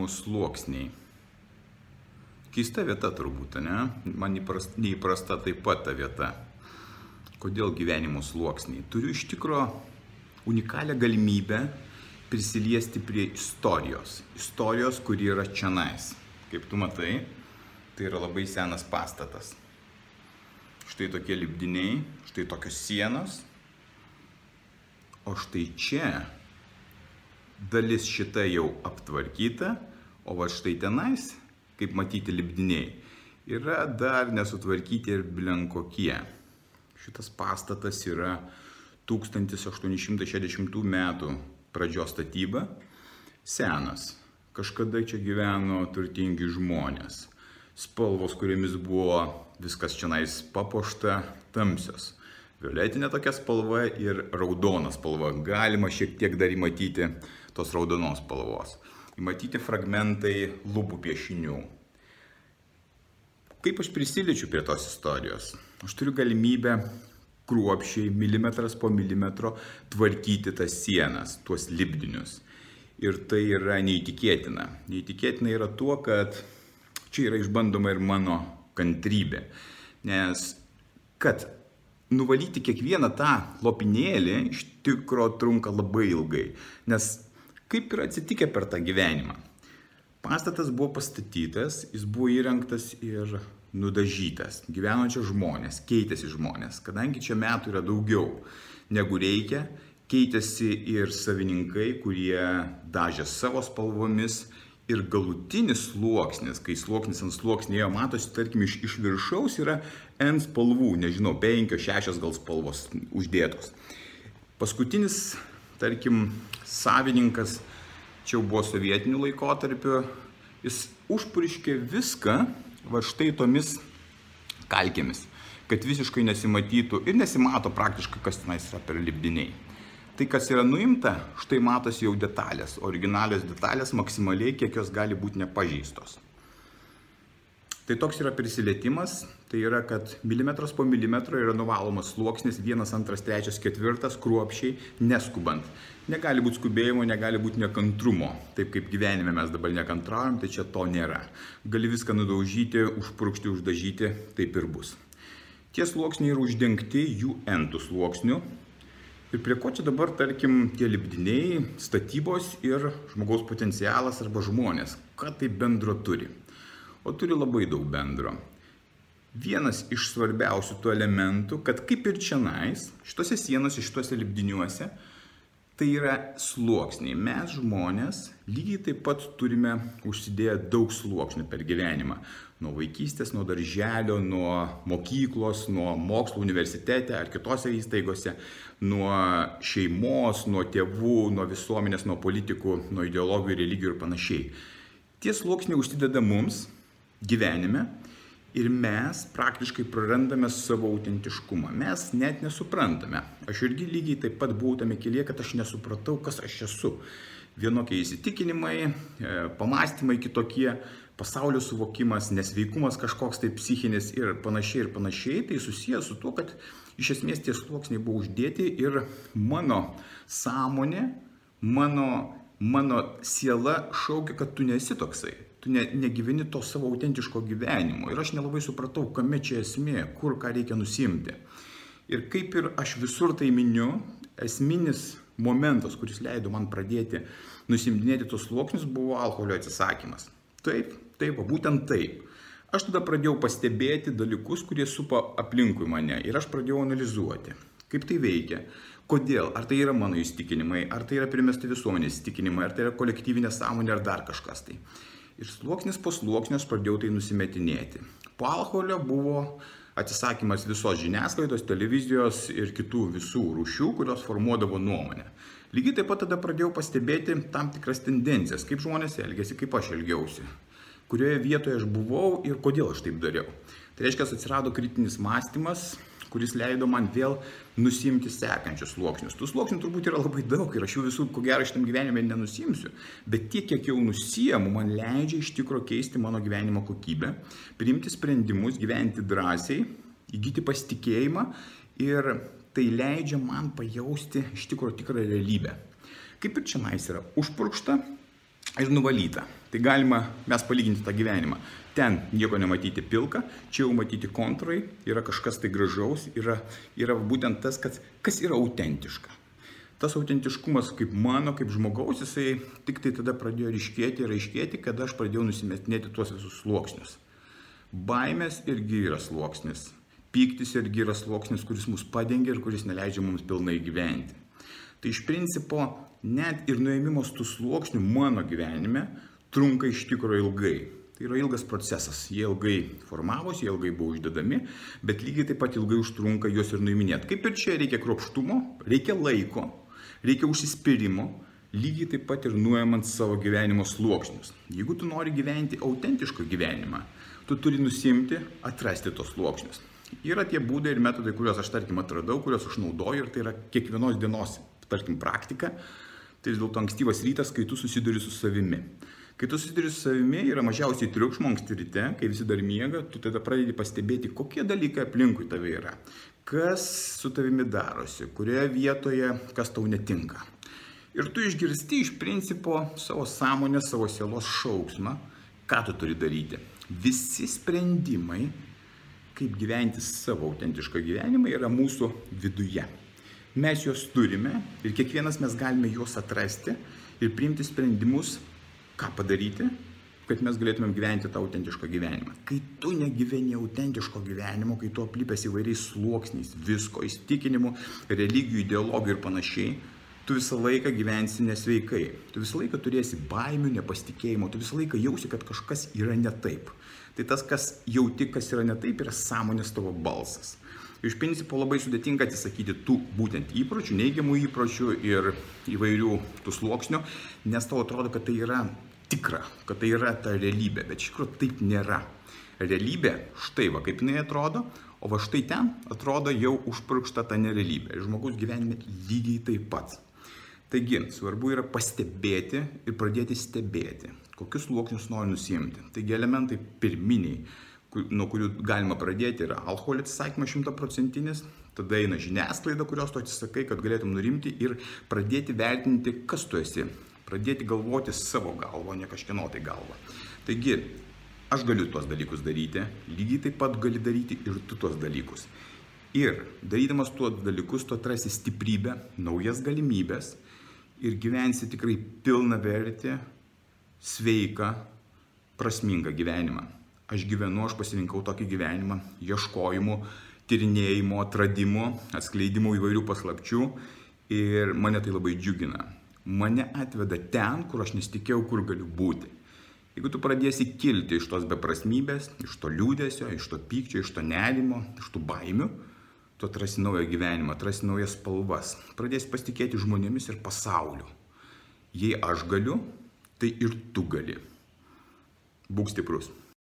Gyvenimo sluoksniai. Keista vieta turbūt, ne? Man įprasta, neįprasta taip pat ta vieta. Kodėl gyvenimo sluoksniai? Turiu iš tikro unikalią galimybę prisiliesti prie istorijos. Istorijos, kuri yra čianais. Kaip tu matai, tai yra labai senas pastatas. Štai tokie lipdiniai, štai tokios sienos. O štai čia dalis šita jau aptvarkyta, o va štai tenais, kaip matyti lipdiniai, yra dar nesutvarkyti ir blenkokie. Šitas pastatas yra 1860 metų pradžios statyba, senas. Kažkada čia gyveno turtingi žmonės. Spalvos, kuriamis buvo viskas čia nais papuošta, tamsios. Violetinė tokia spalva ir raudona spalva. Galima šiek tiek dar įmatyti tos raudonos spalvos. Įmatyti fragmentai lubų piešinių. Kaip aš prisiliečiu prie tos istorijos? Aš turiu galimybę kruopšiai, milimetras po milimetro tvarkyti tas sienas, tuos lipdinius. Ir tai yra neįtikėtina. Neįtikėtina yra tuo, kad čia yra išbandoma ir mano kantrybė. Nes kad nuvalyti kiekvieną tą lopinėlį iš tikro trunka labai ilgai. Nes Kaip yra atsitikę per tą gyvenimą? Pastatas buvo pastatytas, jis buvo įrengtas ir nudažytas. Gyveno čia žmonės, keitėsi žmonės. Kadangi čia metų yra daugiau negu reikia, keitėsi ir savininkai, kurie dažė savo spalvomis. Ir galutinis sluoksnis, kai sluoksnis ant sluoksnėjo matosi, tarkim, iš, iš viršaus yra N spalvų, nežinau, penkios, šešios gal spalvos uždėtos. Paskutinis tarkim, savininkas, čia jau buvo sovietinių laikotarpių, jis užpuriškė viską va štai tomis kalkėmis, kad visiškai nesimatytų ir nesimato praktiškai, kas tenais yra per lipdiniai. Tai, kas yra nuimta, štai matosi jau detalės, originalios detalės maksimaliai, kiek jos gali būti nepažįstos. Tai toks yra prisilietimas, tai yra, kad milimetras po milimetro yra nuvalomas sluoksnis, vienas, antras, trečias, ketvirtas, kruopšiai, neskubant. Negali būti skubėjimo, negali būti nekantrumo. Taip kaip gyvenime mes dabar nekantraujam, tai čia to nėra. Gali viską nudaužyti, užpurkšti, uždažyti, taip ir bus. Tie sluoksniai yra uždengti jų entų sluoksnių. Ir prie ko čia dabar, tarkim, tie lipdiniai, statybos ir žmogaus potencialas arba žmonės, ką tai bendro turi o turi labai daug bendro. Vienas iš svarbiausių tų elementų, kad kaip ir čianais, šitose sienose, šitose lipdiniuose, tai yra sluoksniai. Mes žmonės lygiai taip pat turime užsidėję daug sluoksnių per gyvenimą. Nuo vaikystės, nuo darželio, nuo mokyklos, nuo mokslo universitete ar kitose įstaigose, nuo šeimos, nuo tėvų, nuo visuomenės, nuo politikų, nuo ideologijų, religijų ir panašiai. Tie sluoksniai užsideda mums gyvenime ir mes praktiškai prarandame savo autentiškumą. Mes net nesuprantame. Aš irgi lygiai taip pat buvau tame kelyje, kad aš nesupratau, kas aš esu. Vienokie įsitikinimai, e, pamastymai kitokie, pasaulio suvokimas, nesveikumas kažkoks tai psichinis ir panašiai ir panašiai. Tai susijęs su tuo, kad iš esmės tie sluoksniai buvo uždėti ir mano sąmonė, mano, mano siela šaukia, kad tu nesi toksai tu ne, negyveni to savo autentiško gyvenimo. Ir aš nelabai supratau, kame čia esmė, kur ką reikia nusimti. Ir kaip ir aš visur tai miniu, esminis momentas, kuris leido man pradėti nusimdinėti tos sluoksnius, buvo alkoholio atsisakymas. Taip, taip, būtent taip. Aš tada pradėjau pastebėti dalykus, kurie supa aplinkui mane ir aš pradėjau analizuoti, kaip tai veikia, kodėl, ar tai yra mano įstikinimai, ar tai yra primesti visuomenės įstikinimai, ar tai yra kolektyvinė sąmonė, ar dar kažkas tai. Ir sluoksnis po sluoksnio aš pradėjau tai nusimetinėti. Po alkoholio buvo atsisakymas visos žiniasklaidos, televizijos ir kitų visų rūšių, kurios formuodavo nuomonę. Lygiai taip pat tada pradėjau pastebėti tam tikras tendencijas, kaip žmonės elgėsi, kaip aš elgiausi. kurioje vietoje aš buvau ir kodėl aš taip dariau. Tai reiškia, atsirado kritinis mąstymas, kuris leido man vėl nusimti sekančius sluoksnius. Tų sluoksnių turbūt yra labai daug ir aš jų visų, ko gero, šitam gyvenime nenusimsiu. Bet tiek, kiek jau nusiemu, man leidžia iš tikrųjų keisti mano gyvenimo kokybę, priimti sprendimus, gyventi drąsiai, įgyti pasitikėjimą ir tai leidžia man pajausti iš tikrųjų tikrą realybę. Kaip ir čia nais yra užpurkšta ir nuvalyta. Tai galima mes palyginti tą gyvenimą. Ten nieko nematyti pilka, čia jau matyti kontrai, yra kažkas tai gražaus, yra, yra būtent tas, kas, kas yra autentiška. Tas autentiškumas kaip mano, kaip žmogaus, jisai tik tai tada pradėjo ryškėti ir aiškėti, kada aš pradėjau nusimetinėti tuos visus sluoksnius. Baimės irgi yra sluoksnis. Pyktis irgi yra sluoksnis, kuris mus padengia ir kuris neleidžia mums pilnai gyventi. Tai iš principo net ir nuėmimas tų sluoksnių mano gyvenime trunka iš tikrųjų ilgai. Tai yra ilgas procesas. Jie ilgai formavosi, jie ilgai buvo uždedami, bet lygiai taip pat ilgai užtrunka juos ir nuiminėti. Kaip ir čia reikia kruopštumo, reikia laiko, reikia užsispyrimo, lygiai taip pat ir nuėmant savo gyvenimo sluoksnius. Jeigu tu nori gyventi autentišką gyvenimą, tu turi nusimti, atrasti tos sluoksnius. Yra tie būdai ir metodai, kuriuos aš, tarkim, atradau, kuriuos aš naudoju ir tai yra kiekvienos dienos, tarkim, praktika. Tai vis dėlto ankstyvas rytas, kai tu susiduri su savimi. Kai tu susiduri su savimi, yra mažiausiai triukšmo anksti ryte, kai visi dar miega, tu tada pradedi pastebėti, kokie dalykai aplinkui tave yra. Kas su tavimi darosi, kurioje vietoje, kas tau netinka. Ir tu išgirsti iš principo savo sąmonę, savo sielos šauksmą, ką tu turi daryti. Visi sprendimai, kaip gyventi savo autentišką gyvenimą, yra mūsų viduje. Mes juos turime ir kiekvienas mes galime juos atrasti ir priimti sprendimus ką padaryti, kad mes galėtumėm gyventi tą autentišką gyvenimą. Kai tu negyveni autentiško gyvenimo, kai tu aplipęs įvairiais sluoksniais, visko, įstikinimų, religijų, ideologijų ir panašiai, tu visą laiką gyvensi nesveikai. Tu visą laiką turėsi baimių, nepasitikėjimo, tu visą laiką jausi, kad kažkas yra ne taip. Tai tas, kas jauti, kas yra ne taip, yra sąmonės tavo balsas. Iš principo labai sudėtinga atsisakyti tų būtent įpročių, neigiamų įpročių ir įvairių tų sluoksnių, nes tau atrodo, kad tai yra tikra, kad tai yra ta realybė, bet iš tikrųjų taip nėra. Realybė štai va kaip jinai atrodo, o va štai ten atrodo jau užpurkšta ta nerealybė. Ir žmogus gyvenime lygiai taip pat. Taigi, svarbu yra pastebėti ir pradėti stebėti, kokius sluoksnius nori nusimti. Taigi elementai pirminiai, nuo kurių galima pradėti, yra alkoholio atsisakymas šimtaprocentinis, tada eina žiniasklaida, kurios tu atsisakai, kad galėtum nurimti ir pradėti vertinti, kas tu esi, pradėti galvoti savo galvo, ne kažkieno tai galvo. Taigi, aš galiu tuos dalykus daryti, lygiai taip pat gali daryti ir tu tuos dalykus. Ir darydamas tuos dalykus, tu atrasi stiprybę, naujas galimybės ir gyvensi tikrai pilna vertį, sveiką, prasmingą gyvenimą. Aš gyvenu, aš pasirinkau tokį gyvenimą, ieškojimų, tyrinėjimo, atradimų, atskleidimų įvairių paslapčių ir mane tai labai džiugina mane atveda ten, kur aš nesitikėjau, kur galiu būti. Jeigu tu pradėsi kilti iš tos beprasmybės, iš to liūdėsio, iš to pykčio, iš to nerimo, iš tų baimių, tu atrasi naują gyvenimą, atrasi naujas spalvas, pradėsi pasitikėti žmonėmis ir pasauliu. Jei aš galiu, tai ir tu gali. Būk stiprus.